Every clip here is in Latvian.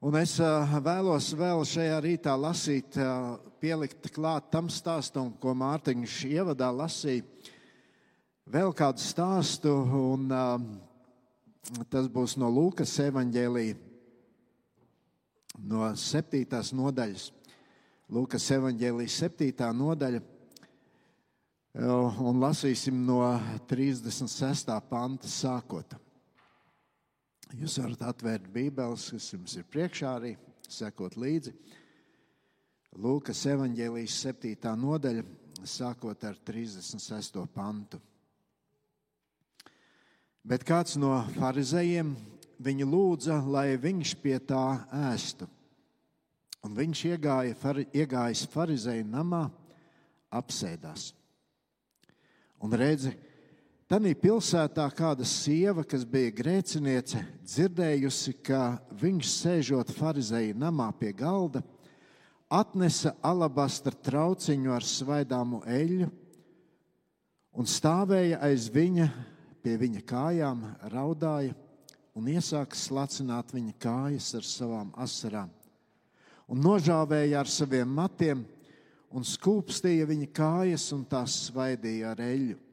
Un es vēlos vēl šajā rītā lasīt, pielikt klāt tam stāstam, ko Mārtiņš ievadā lasīja. Vēl kādu stāstu, un tas būs no Lūkas evaņģēlīja, no septītās nodaļas. Lūkas evaņģēlīja septītā nodaļa, un lasīsim no 36. panta sākot. Jūs varat atvērt Bībeles, kas jums ir priekšā arī, sekot līdzi. Lūkas evanģēlijas 7. nodaļa, sākot ar 36. pantu. Bet kāds no farizējiem viņu lūdza, lai viņš pie tā ēstu. Un viņš iegāja, far, iegājis farizēju namā, apsēdās. Un redzi, Tanī pilsētā kāda sieva, kas bija grēciniece, dzirdējusi, ka viņš sēžot farizēja namā pie galda, atnesa alabastra trauciņu ar svaidāmu eļļu un stāvēja aiz viņa, pie viņa kājām, raudāja un iesāka slacināt viņa kājas ar savām asarām, un nožāvēja ar saviem matiem un skūpstīja viņa kājas un tās svaidīja ar eļļu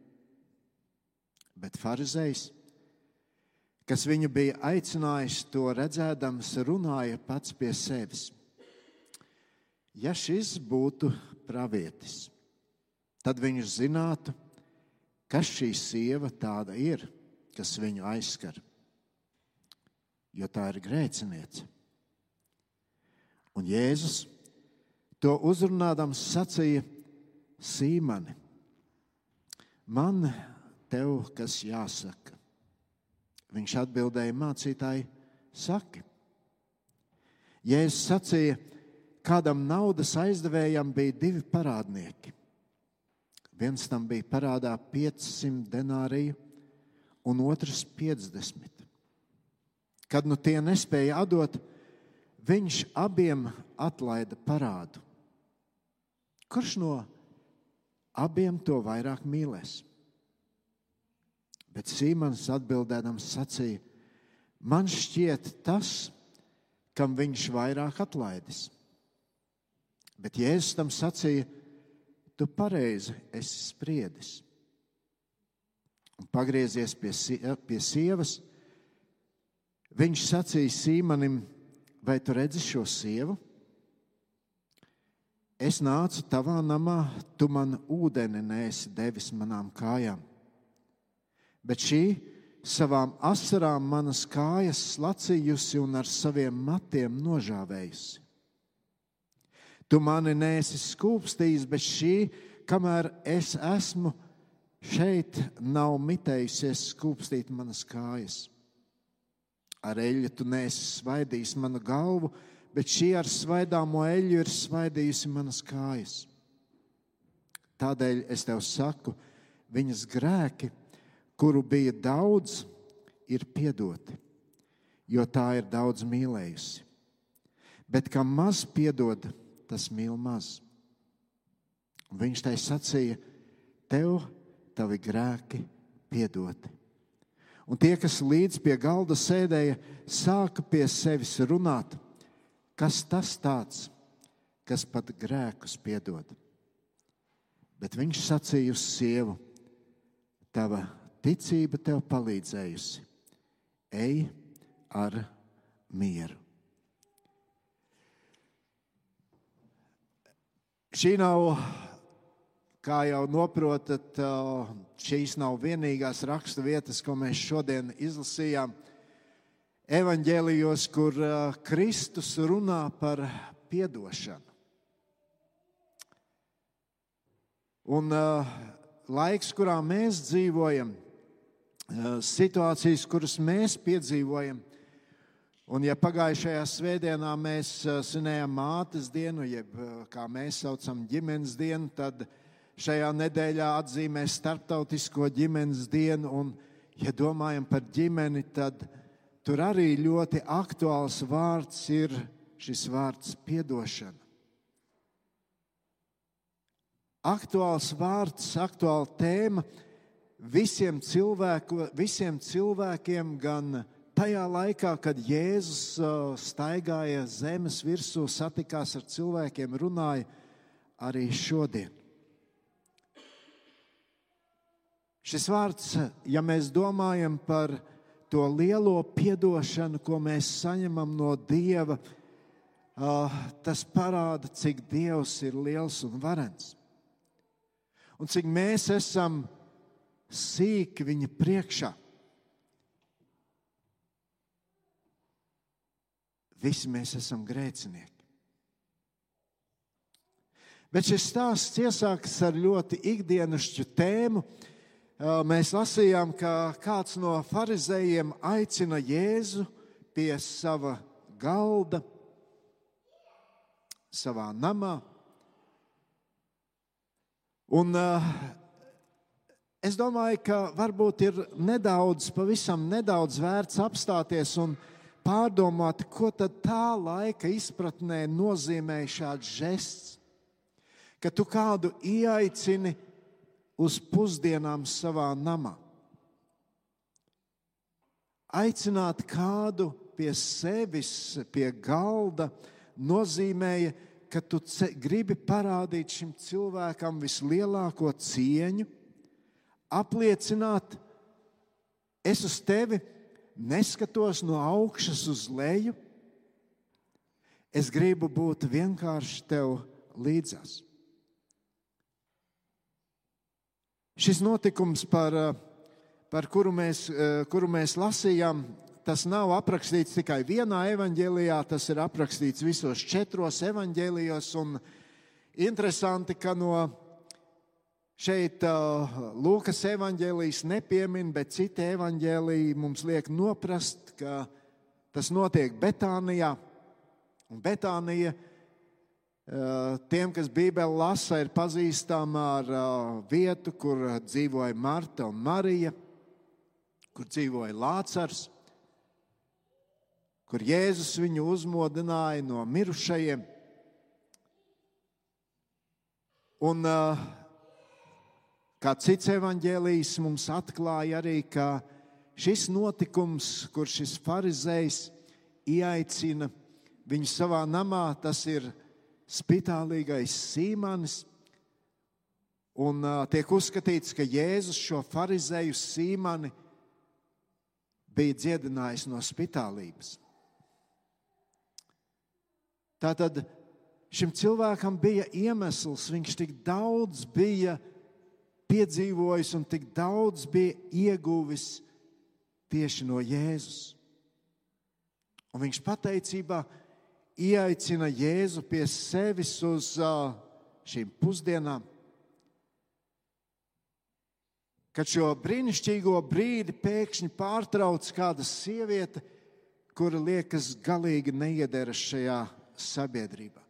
bet farizējs, kas viņu bija aicinājis, to redzēdams, runāja pats pie sevis. Ja šis būtu pravietis, tad viņš zinātu, kas šī sieva tāda ir, kas viņu aizskar, jo tā ir grēciniece. Un Jēzus to uzrunādams sacīja Sīmani. Man tev kas jāsaka? Viņš atbildēja, mācītāji, saki. Jēzus sacīja, kādam naudas aizdevējam bija divi parādnieki. Viens tam bija parādā 500 denāriju, un otrs 50. Kad nu tie nespēja atdot, viņš abiem atlaida parādu. Kurš no abiem to vairāk mīlēs? Bet Sīmans atbildēdams sacīja: Man šķiet tas, kam viņš vairāk atlaidis. Bet Jēzus tam sacīja: Tu pareizi esi spriedis. Un pagriezies pie, pie sievas, viņš sacīja Sīmanim: Vai tu redzi šo sievu? Es nācu tavā namā, tu man ūdeni nēsi devis manām kājām bet šī savām asarām manas kājas slacījusi un ar saviem matiem nožāvējusi. Tu mani nēsi skūpstījis, bet šī, kamēr es esmu šeit, nav mitējusies skūpstīt manas kājas. Ar eļļu tu nēsi svaidījis manu galvu, bet šī ar svaidāmo eļļu ir svaidījusi manas kājas. Tādēļ es tev saku, viņas grēki kuru bija daudz, ir piedoti, jo tā ir daudz mīlējusi. Bet kam maz piedod, tas mīl maz. Un viņš tai sacīja, tev tavi grēki piedoti. Un tie, kas līdz pie galda sēdēja, sāka pie sevis runāt, kas tas tāds, kas pat grēkus piedod. Bet viņš sacīja uz sievu, tava ticība tev palīdzējusi. Ej ar mieru. Šī nav, kā jau noprotat, šīs nav vienīgās rakstu vietas, ko mēs šodien izlasījām. Evanģēlijos, kur Kristus runā par atdošanu. Un uh, laiks, kurā mēs dzīvojam, Eh, situācijas, kuras mēs piedzīvojam. Un, ja pagājušajā svētdienā mēs eh, svinējām mātes dienu, jeb eh, kā mēs saucam ģimenes dienu, tad šajā nedēļā atzīmē Startautisko ģimenes dienu. Un, ja domājam par ģimeni, tad tur arī ļoti aktuāls vārds ir šis vārds piedošana. Aktuāls vārds, aktuāla tēma visiem, cilvēku, visiem cilvēkiem, gan tajā laikā, kad Jēzus staigāja zemes virsū, satikās ar cilvēkiem, runāja arī šodien. Šis vārds, ja mēs domājam par to lielo piedošanu, ko mēs saņemam no Dieva, tas parāda, cik Dievs ir liels un varens. Un cik mēs esam sīki viņa priekšā. Visi mēs esam grēcinieki. Bet šis stāsts iesākas ar ļoti ikdienišķu tēmu. Mēs lasījām, ka kāds no farizējiem aicina Jēzu pie sava galda, savā namā. Un, uh, es domāju, ka varbūt ir nedaudz, pavisam nedaudz vērts apstāties un pārdomāt, ko tad tā laika izpratnē nozīmē šāds žests, ka tu kādu ieaicini uz pusdienām savā namā. Aicināt kādu pie sevis, pie galda, nozīmēja, ka tu gribi parādīt šim cilvēkam vislielāko cieņu, apliecināt, es uz tevi neskatos no augšas uz leju. Es gribu būt vienkārši tev līdzās. Šis notikums, par, par kuru, mēs, kuru mēs lasījām, tas nav aprakstīts tikai vienā evanģēlijā, tas ir aprakstīts visos četros evanģēlijos. Interesanti, ka no Šeit uh, Lūkas evanģēlijas nepiemin, bet citi evanģēliji mums liek noprast, ka tas notiek Betānijā. Un Betānija uh, tiem, kas Bībeli lasa, ir pazīstama ar uh, vietu, kur dzīvoja Marta un Marija, kur dzīvoja Lācars, kur Jēzus viņu uzmodināja no mirušajiem. Un, uh, Kā cits evaņģēlijs mums atklāja arī, ka šis notikums, kur šis farizējs ieaicina viņu savā namā, tas ir spitālīgais Sīmanis. Un uh, tiek uzskatīts, ka Jēzus šo farizēju Sīmani bija dziedinājis no spitālības. Tātad šim cilvēkam bija iemesls, viņš tik daudz bija ielikās piedzīvojis un tik daudz bija ieguvis tieši no Jēzus. Un viņš pateicībā ieaicina Jēzu pie sevis uz šīm pusdienām. Kad šo brīnišķīgo brīdi pēkšņi pārtrauc kāda sieviete, kura liekas galīgi neiederas šajā sabiedrībā.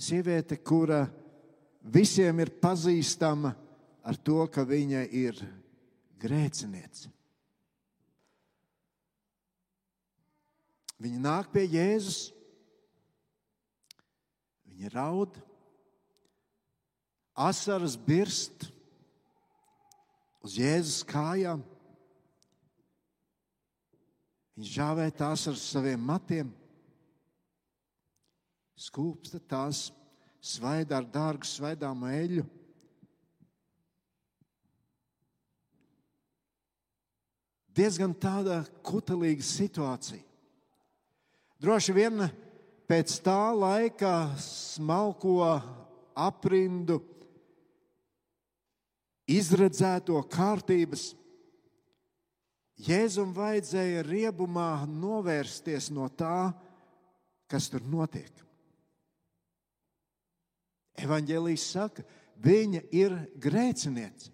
Sieviete, kura visiem ir pazīstama ar to, ka viņa ir grēciniece. Viņa nāk pie Jēzus, viņa raud, asaras birst uz Jēzus kājām. Viņš žāvē tās ar saviem matiem skūpsta tās svaida ar dārgu svaidāmu eļu. Diezgan tāda kutelīga situācija. Droši vien pēc tā laika smalko aprindu, izredzēto kārtības, Jēzum vajadzēja riebumā novērsties no tā, kas tur notiek. Evangelijas saka, viņa ir grēciniece.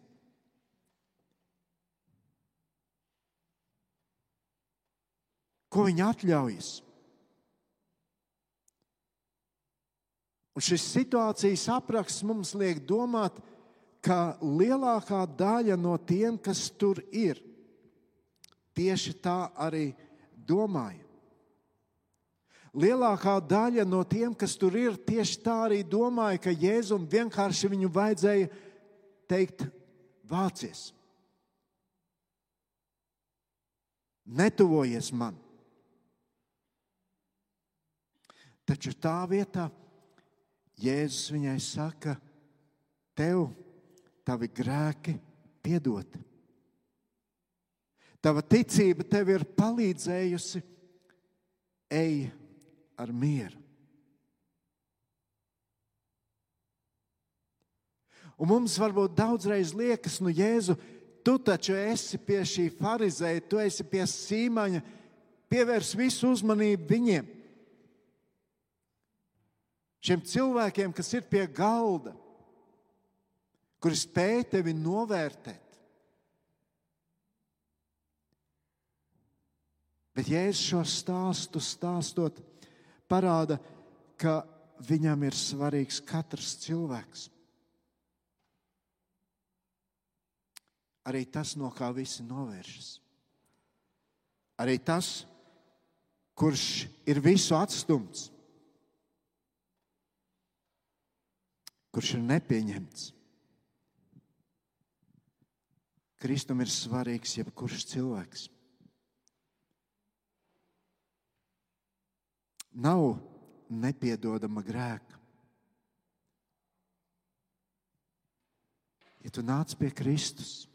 Ko viņa atļaujas? Un šis situācijas apraksts mums liek domāt, ka lielākā daļa no tiem, kas tur ir, tieši tā arī domāja. Lielākā daļa no tiem, kas tur ir, tieši tā arī domāja, ka Jēzum vienkārši viņu vajadzēja teikt, vācies. netuvojies man. Taču tā vietā Jēzus viņai saka, tev tavi grēki piedoti. Tava ticība tev ir palīdzējusi, ej ar mieru. Un mums varbūt daudzreiz liekas, nu, Jēzu, tu taču esi pie šī farizēja, tu esi pie sīmaņa, pievērs visu uzmanību viņiem. Šiem cilvēkiem, kas ir pie galda, kuri spēj tevi novērtēt. Bet Jēzus šo stāstu stāstot, parāda, ka viņam ir svarīgs katrs cilvēks. Arī tas, no kā visi novēršas. Arī tas, kurš ir visu atstumts, kurš ir nepieņemts. Kristum ir svarīgs jebkurš cilvēks. Nav nepiedodama grēka. Ja tu nāc pie Kristus,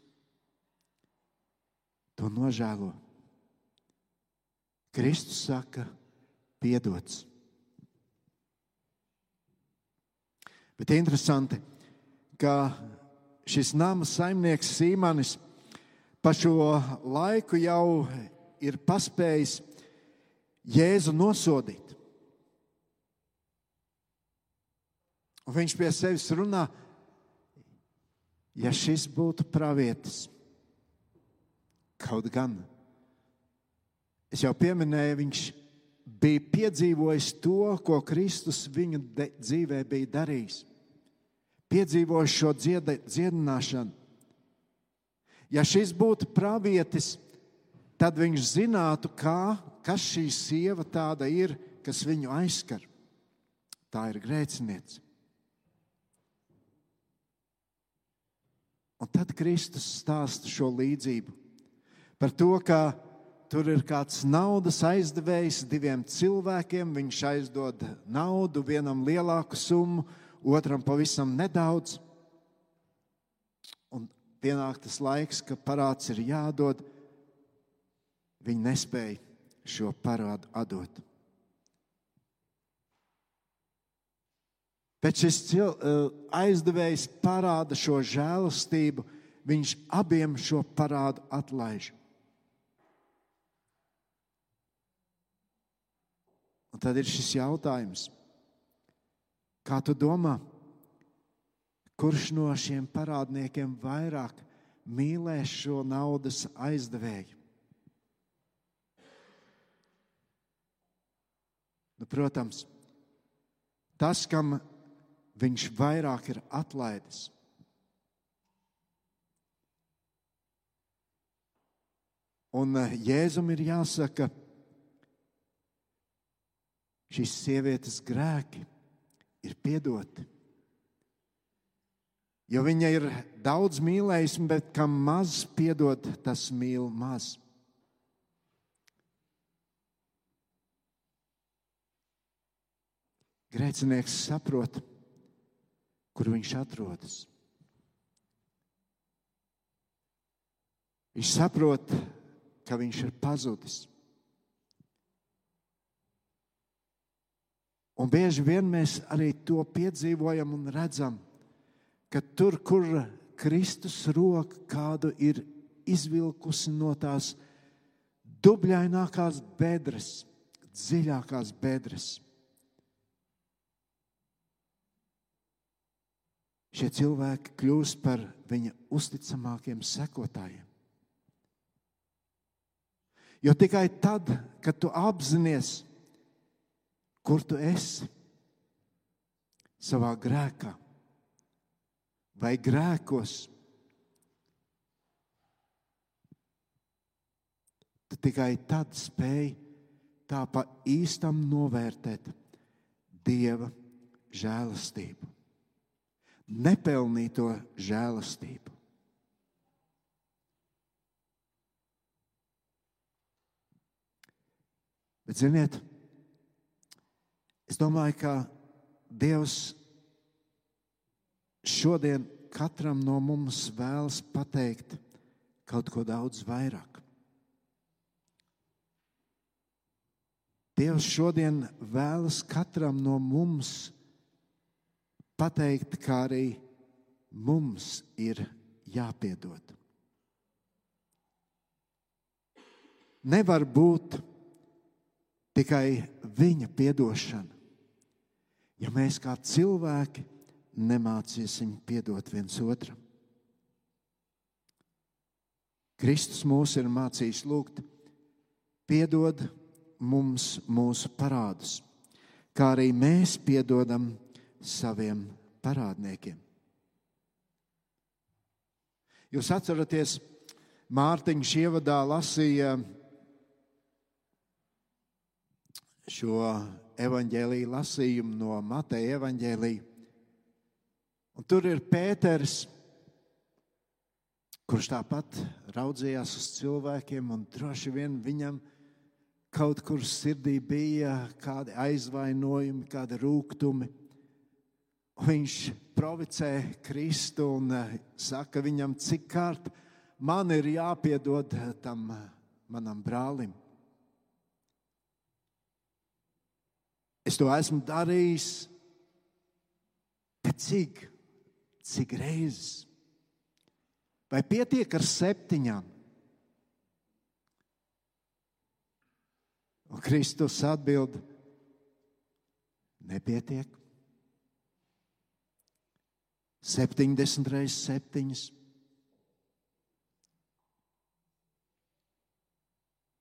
to nožēlo. Kristus saka, piedots. Bet interesanti, ka šis nama saimnieks Sīmanis pa šo laiku jau ir paspējis Jēzu nosodīt. Un viņš pie sevis runā, ja šis būtu pravietis, kaut gan. Es jau pieminēju, viņš bija piedzīvojis to, ko Kristus viņa dzīvē bija darījis piedzīvojuši šo dziedināšanu. Ja šis būtu pravietis, tad viņš zinātu, kā, kas šī sieva tāda ir, kas viņu aizskar. Tā ir grēciniece. Un tad Kristus stāsta šo līdzību par to, ka tur ir kāds naudas aizdevējs diviem cilvēkiem. Viņš aizdod naudu, vienam lielāku summu, otram pavisam nedaudz. Un pienāk tas laiks, ka parāds ir jādod. Viņi nespēja šo parādu atdot. Bet šis cil, eh, aizdevējs parāda šo žēlastību, viņš abiem šo parādu atlaiž. Un tad ir šis jautājums Kā tu domā, kurš no šiem parādniekiem vairāk mīlēs šo naudas aizdevēju? Nu, protams, tas, kam viņš vairāk ir atlaidis. Un eh, Jēzum ir jāsaka, šīs sievietes grēki ir piedoti. Jo viņa ir daudz mīlējusi, bet kam maz piedod, tas mīl maz. Grēcinieks saprot, kur viņš atrodas. Viņš saprot, ka viņš ir pazudis. Un bieži vien mēs arī to piedzīvojam un redzam, ka tur, kur Kristus roka kādu ir izvilkusi no tās dubļainākās bedres, dziļākās bedres. Šie cilvēki kļūst par viņa uzticamākiem sekotājiem. Jo tikai tad, kad tu apzinājies, Kur tu esi? Savā grēkā vai grēkos? Tu tikai tad spēj tā pa īstam novērtēt Dieva žēlastību, nepelnīto žēlastību. Bet, ziniet, es domāju, ka Dievs šodien katram no mums vēlas pateikt kaut ko daudz vairāk. Dievs šodien vēlas katram no mums pateikt, kā arī mums ir jāpiedod. Nevar būt tikai viņa piedošana, ja mēs kā cilvēki nemācīsim piedot viens otram. Kristus mūs ir mācījis lūgt, piedod mums mūsu parādus, kā arī mēs piedodam saviem parādniekiem. Jūs atceraties, Mārtiņš ievadā lasīja šo evaņģēlīju lasījumu no Mateja evaņģēlīja. Un tur ir Pēters, kurš tāpat raudzījās uz cilvēkiem, un droši vien viņam kaut kur sirdī bija kādi aizvainojumi, kādi rūkumi. Viņš provocē Kristu un eh, saka viņam, cik kārt man ir jāpiedod tam manam brālim. Es to esmu darījis, bet cik? Cik reizes? Vai pietiek ar septiņām? Un Kristus atbild, nepietiek. 70 reizes septiņas.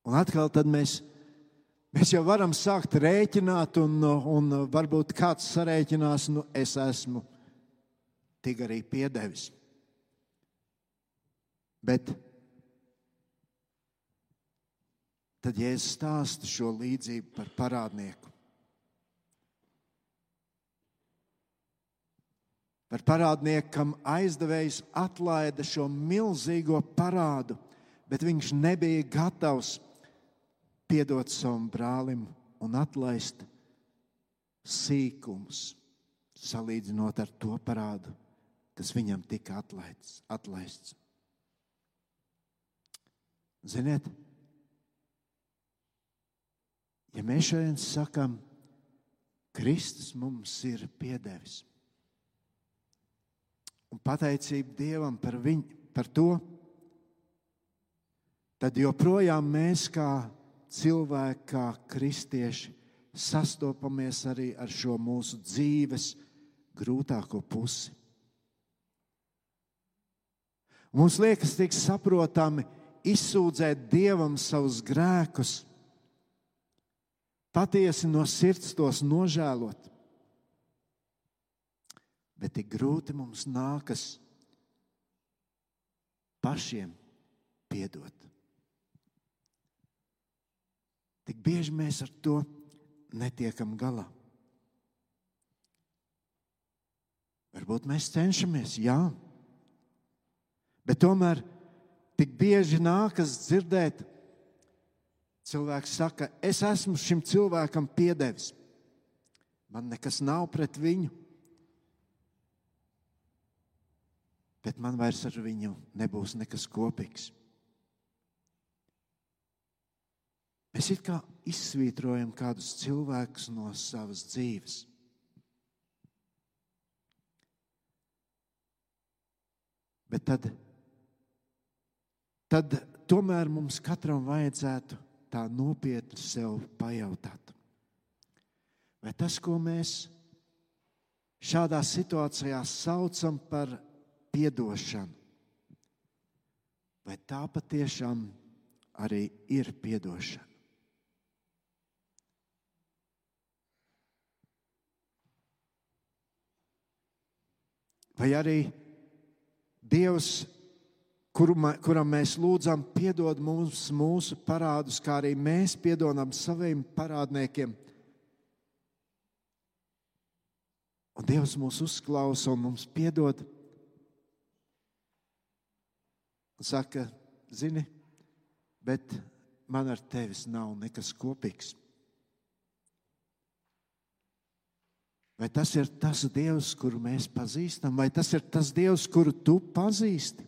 Un atkal mēs, mēs jau varam sākt rēķināt, un, un varbūt kāds sarēķinās, nu es esmu tik arī piedevis. Bet tad, ja es stāstu šo līdzību par parādnieku, par parādnieku, kam aizdevējs atlaida šo milzīgo parādu, bet viņš nebija gatavs piedot savam brālim un atlaist sīkumus, salīdzinot ar to parādu, kas viņam tika atlaists. atlaists. Ziniet, ja mēs šodien sakām, Kristus mums ir piedevis, un pateicība Dievam par, viņu, par to, tad joprojām mēs kā cilvēki, kā kristieši, sastopamies arī ar šo mūsu dzīves grūtāko pusi. Mums liekas, tik saprotami izsūdzēt Dievam savus grēkus, patiesi no sirds tos nožēlot. Bet tik grūti mums nākas pašiem piedot. Tik bieži mēs ar to netiekam galā. Varbūt mēs cenšamies, jā, Bet tomēr tik bieži nākas dzirdēt, cilvēks saka, es esmu šim cilvēkam piedevis. Man nekas nav pret viņu, bet man vairs ar viņu nebūs nekas kopīgs. Mēs it kā izsvītrojam kādus cilvēkus no savas dzīves. Bet tad tad tomēr mums katram vajadzētu tā nopietni sev pajautāt. Vai tas, ko mēs šādā situācijā saucam par piedošanu, vai tā patiešām arī ir piedošana? Vai arī Dievs kuru, kuram mēs lūdzam, piedod mums mūsu parādus, kā arī mēs piedodam saviem parādniekiem. Un Dievs mūs uzklausa un mums piedod un saka, zini, bet man ar tevis nav nekas kopīgs. Vai tas ir tas Dievs, kuru mēs pazīstam, vai tas ir tas Dievs, kuru tu pazīsti?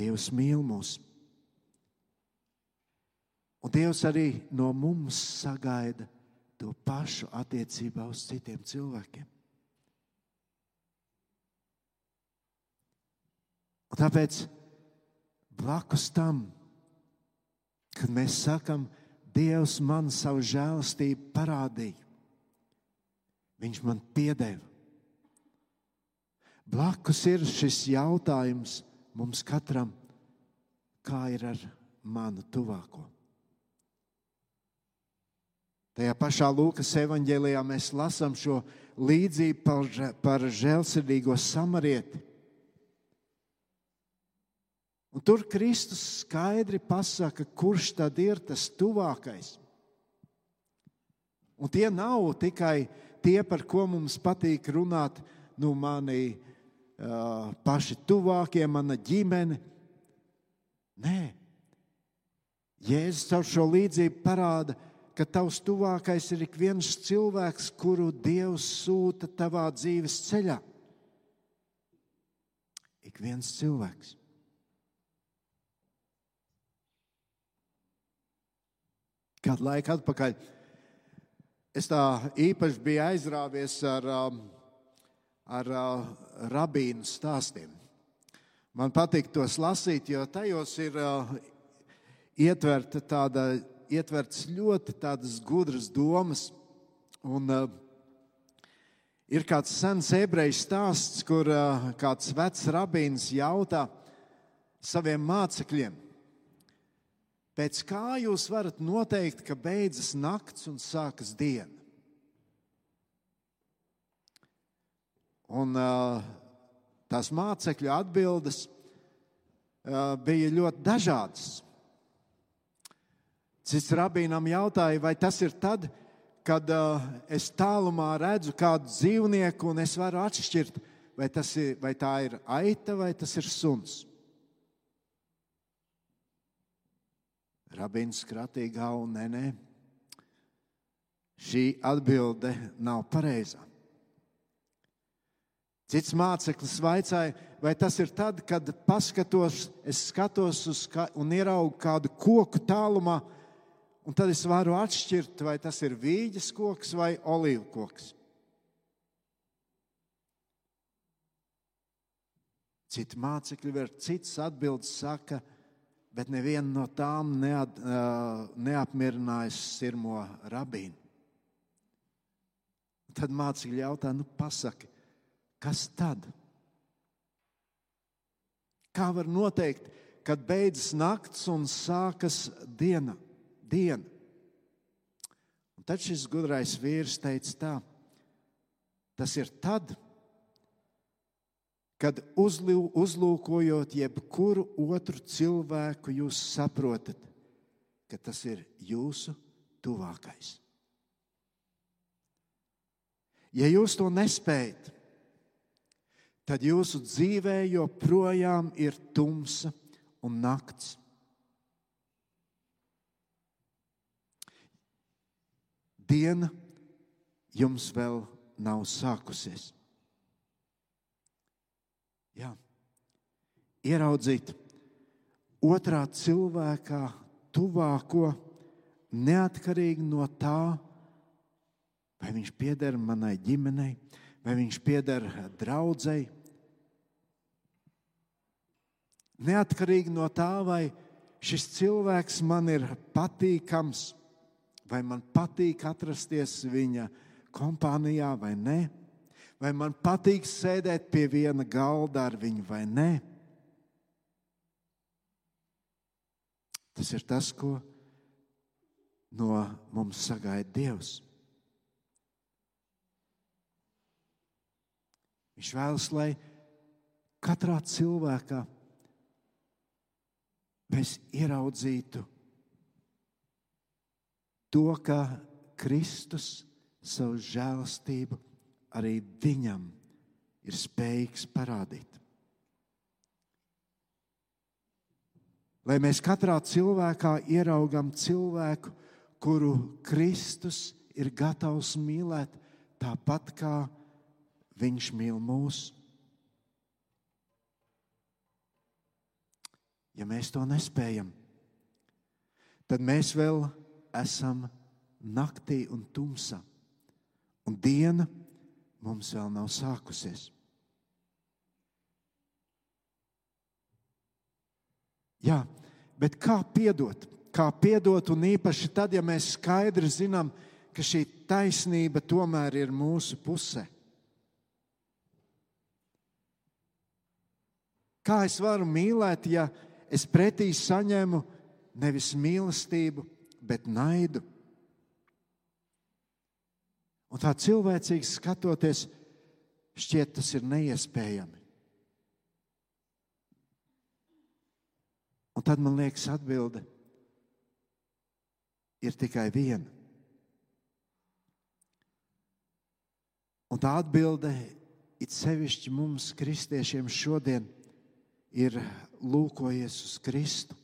Dievs mīl mūs. Un Dievs arī no mums sagaida to pašu attiecībā uz citiem cilvēkiem. Un tāpēc blakus tam, kad mēs sakām, Dievs man savu žēlastību parādīja, Viņš man piedeva. Blakus ir šis jautājums mums katram, kā ir ar manu tuvāko. Tajā pašā Lūkas evanģēlijā mēs lasām šo līdzību par, par žēlsirdīgo samarieti. Un tur Kristus skaidri pasaka, kurš tad ir tas tuvākais. Un tie nav tikai tie, par ko mums patīk runāt, nu, mani uh, paši tuvākie, mana ģimene. Nē, Jēzus caur šo līdzību parāda, ka tavs tuvākais ir ik viens cilvēks, kuru Dievs sūta tavā dzīves ceļā. Ik viens cilvēks. Kādu laiku atpakaļ es tā īpaši biju aizrāvies ar, um, ar uh, rabīnu stāstiem. Man patīk tos lasīt, jo tajos ir uh, ietverta tāda, ietverts ļoti tādas gudras domas. Un, uh, ir kāds sens ebreju stāsts, kur kāds vecs rabīns jautā saviem mācekļiem, Pēc kā jūs varat noteikt, ka beidzas nakts un sākas diena? Un, uh, tās mācekļu atbildes uh, bija ļoti dažādas. Cits rabīnam jautāja, vai tas ir tad, kad uh, es tālumā redzu kādu dzīvnieku un es varu atšķirt, vai, ir, vai tā ir aita vai tas ir suns. Rabins skratīja galvu, nē, nē. Šī atbilde nav pareizā. Cits māceklis vaicāja, vai tas ir tad, kad paskatos, es skatos uz kā, un ieraugu kādu koku tālumā, un tad es varu atšķirt, vai tas ir vīģes koks vai olīvu koks. Citi mācekļi var citas atbildes saka, bet neviena no tām neat, neapmierināja sirmo rabīnu. Tad mācīja jautā, nu pasaki, kas tad? Kā var noteikt, kad beidzas nakts un sākas diena? diena? Un tad šis gudrais vīrs teica tā, tas ir tad, kad uzlūkojot jebkuru otru cilvēku, jūs saprotat, ka tas ir jūsu tuvākais. Ja jūs to nespējat, tad jūsu dzīvē joprojām ir tumsa un nakts. Diena jums vēl nav sākusies. Jā. Ieraudzīt otrā cilvēkā tuvāko, neatkarīgi no tā, vai viņš pieder manai ģimenei, vai viņš pieder draudzēji. Neatkarīgi no tā, vai šis cilvēks man ir patīkams, vai man patīk atrasties viņa kompānijā vai nē vai man patīk sēdēt pie viena galda ar viņu vai nē. Tas ir tas, ko no mums sagaida Dievs. Viņš vēlas, lai katrā cilvēkā mēs ieraudzītu to, ka Kristus savu žēlastību arī viņam ir spējīgs parādīt. Lai mēs katrā cilvēkā ieraugam cilvēku, kuru Kristus ir gatavs mīlēt tāpat, kā viņš mīl mūs. Ja mēs to nespējam, tad mēs vēl esam naktī un tumsā, un diena mums vēl nav sākusies. Jā, bet kā piedot? Kā piedot, un īpaši tad, ja mēs skaidri zinām, ka šī taisnība tomēr ir mūsu pusē. Kā es varu mīlēt, ja es pretī saņemu nevis mīlestību, bet naidu? Un tā cilvēcīgi skatoties, šķiet, tas ir neiespējami. Un tad man liekas, atbilde ir tikai viena. Un tā atbilde it sevišķi mums, kristiešiem, šodien ir lūkojies uz Kristu.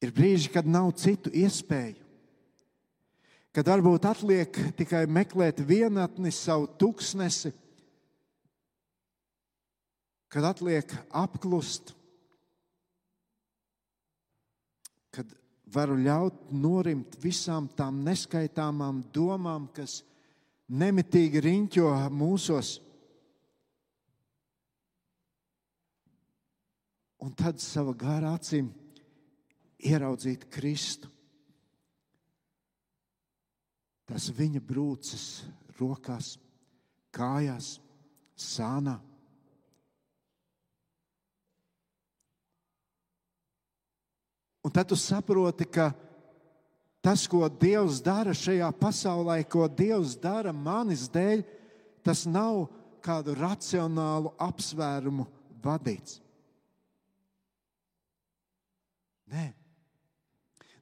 Ir brīži, kad nav citu iespēju, kad varbūt atliek tikai meklēt vienatni, savu tuksnesi, kad atliek apklust, kad varu ļaut norimt visām tām neskaitāmām domām, kas nemitīgi riņķo mūsos. Un tad savā gārā acīm ieraudzīt Kristu. Tas viņa brūces rokās, kājās, sānā. Un tad tu saproti, ka tas, ko Dievs dara šajā pasaulē, ko Dievs dara manis dēļ, tas nav kādu racionālu apsvērumu vadīts. Nē.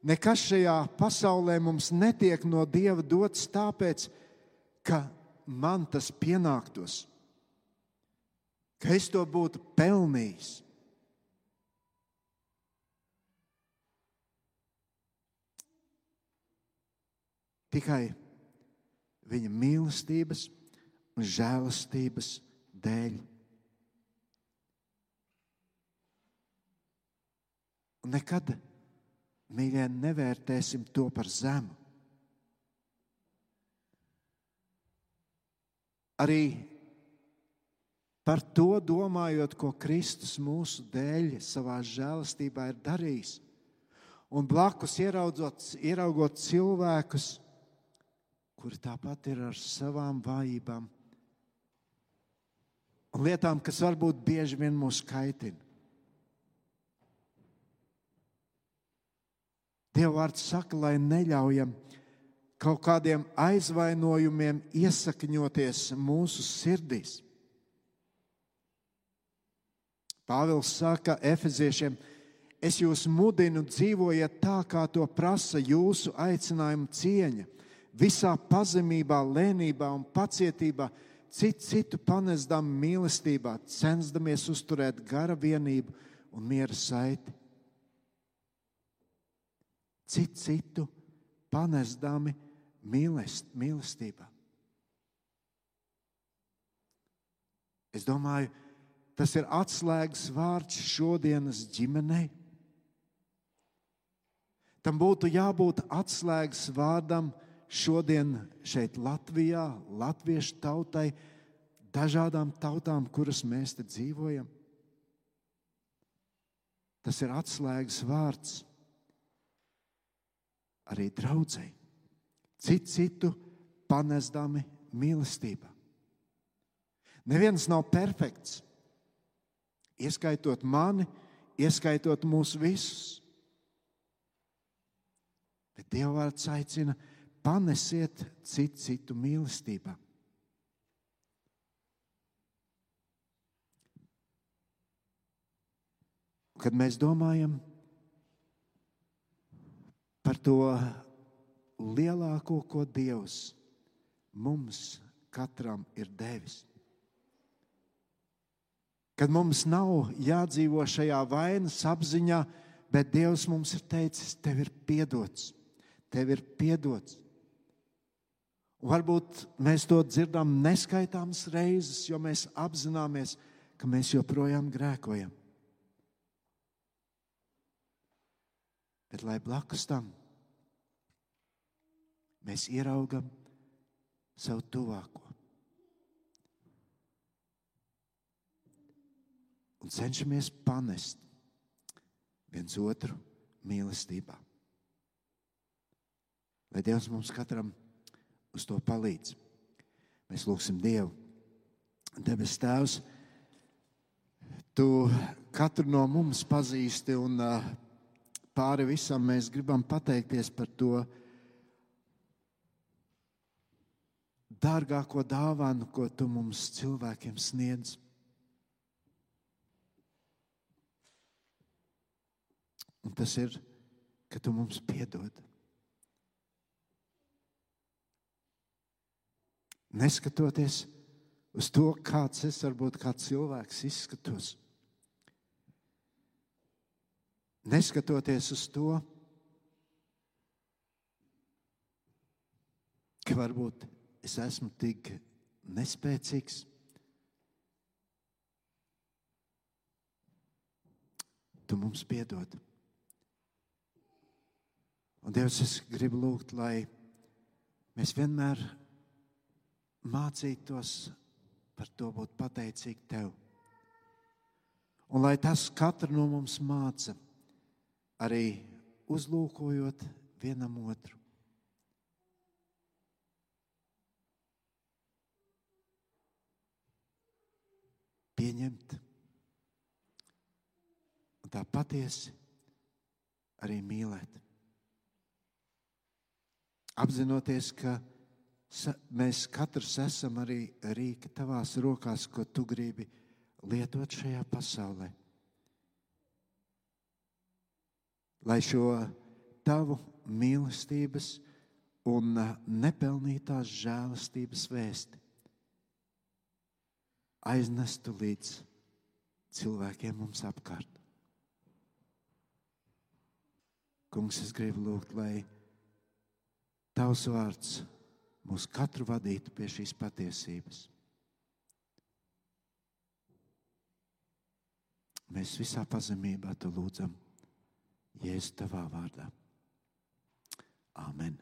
Nekas šajā pasaulē mums netiek no Dieva dots tāpēc, ka man tas pienāktos, ka es to būtu pelnījis. tikai viņa mīlestības un žēlastības dēļ. Un nekad, mīļie, nevērtēsim to par zemu. Arī par to domājot, ko Kristus mūsu dēļ savā žēlastībā ir darījis. Un blakus ieraugot, cilvēkus, kuri tāpat ir ar savām vājībām un lietām, kas varbūt bieži vien mūs kaitina. Dieva vārds saka, lai neļaujam kaut kādiem aizvainojumiem iesakņoties mūsu sirdīs. Pāvils saka Efeziešiem, es jūs mudinu dzīvojiet tā, kā to prasa jūsu aicinājuma cieņa visā pazemībā, lēnībā un pacietībā, citu, citu panesdam mīlestībā, censdamies uzturēt gara vienību un miera saiti. Citu, citu panesdami mīlest, mīlestībā. Es domāju, tas ir atslēgas vārds šodienas ģimenei. Tam būtu jābūt atslēgas vārdam šodien šeit Latvijā, latviešu tautai, dažādām tautām, kuras mēs te dzīvojam. Tas ir atslēgas vārds arī draudzēji. Citu citu panesdami mīlestībā. Neviens nav perfekts, ieskaitot mani, ieskaitot mūs visus. Bet Dieva vārds aicina panesiet citu citu mīlestībā. Kad mēs domājam to lielāko, ko Dievs mums katram ir devis. Kad mums nav jādzīvo šajā vainas apziņā bet Dievs mums ir teicis, tev ir piedots. Tev ir piedots. Varbūt mēs to dzirdam neskaitāmas reizes, jo mēs apzināmies, ka mēs joprojām grēkojam. Bet lai blakus tam mēs ieraugam savu tuvāko un cenšamies panest viens otru mīlestībā. Lai Dievs mums katram uz to palīdz. Mēs lūgsim Dievu. Debes Tēvs, Tu katru no mums pazīsti un pāri visam mēs gribam pateikties par to dārgāko dāvanu, ko Tu mums cilvēkiem sniedz. Un tas ir, ka Tu mums piedod. Neskatoties uz to, kāds es varbūt kā cilvēks izskatos. Neskatoties uz to, ka varbūt es esmu tik nespēcīgs. Tu mums piedod. Un Dievs, es gribu lūgt, lai mēs vienmēr mācītos par to būt pateicīgi Tev. Un lai tas katru no mums māca, arī uzlūkojot vienam otru. Pieņemt un tā patiesi arī mīlēt. Apzinoties, ka mēs katrs esam arī rīki tavās rokās, ko tu gribi lietot šajā pasaulē. Lai šo tavu mīlestības un nepelnītās žēlastības vēsti aiznestu līdz cilvēkiem mums apkārt. Kungs, es gribu lūgt, lai tavs vārds mūs katru vadītu pie šīs patiesības. Mēs visā pazemībā te lūdzam, Jēzus, tavā vārdā. Amen.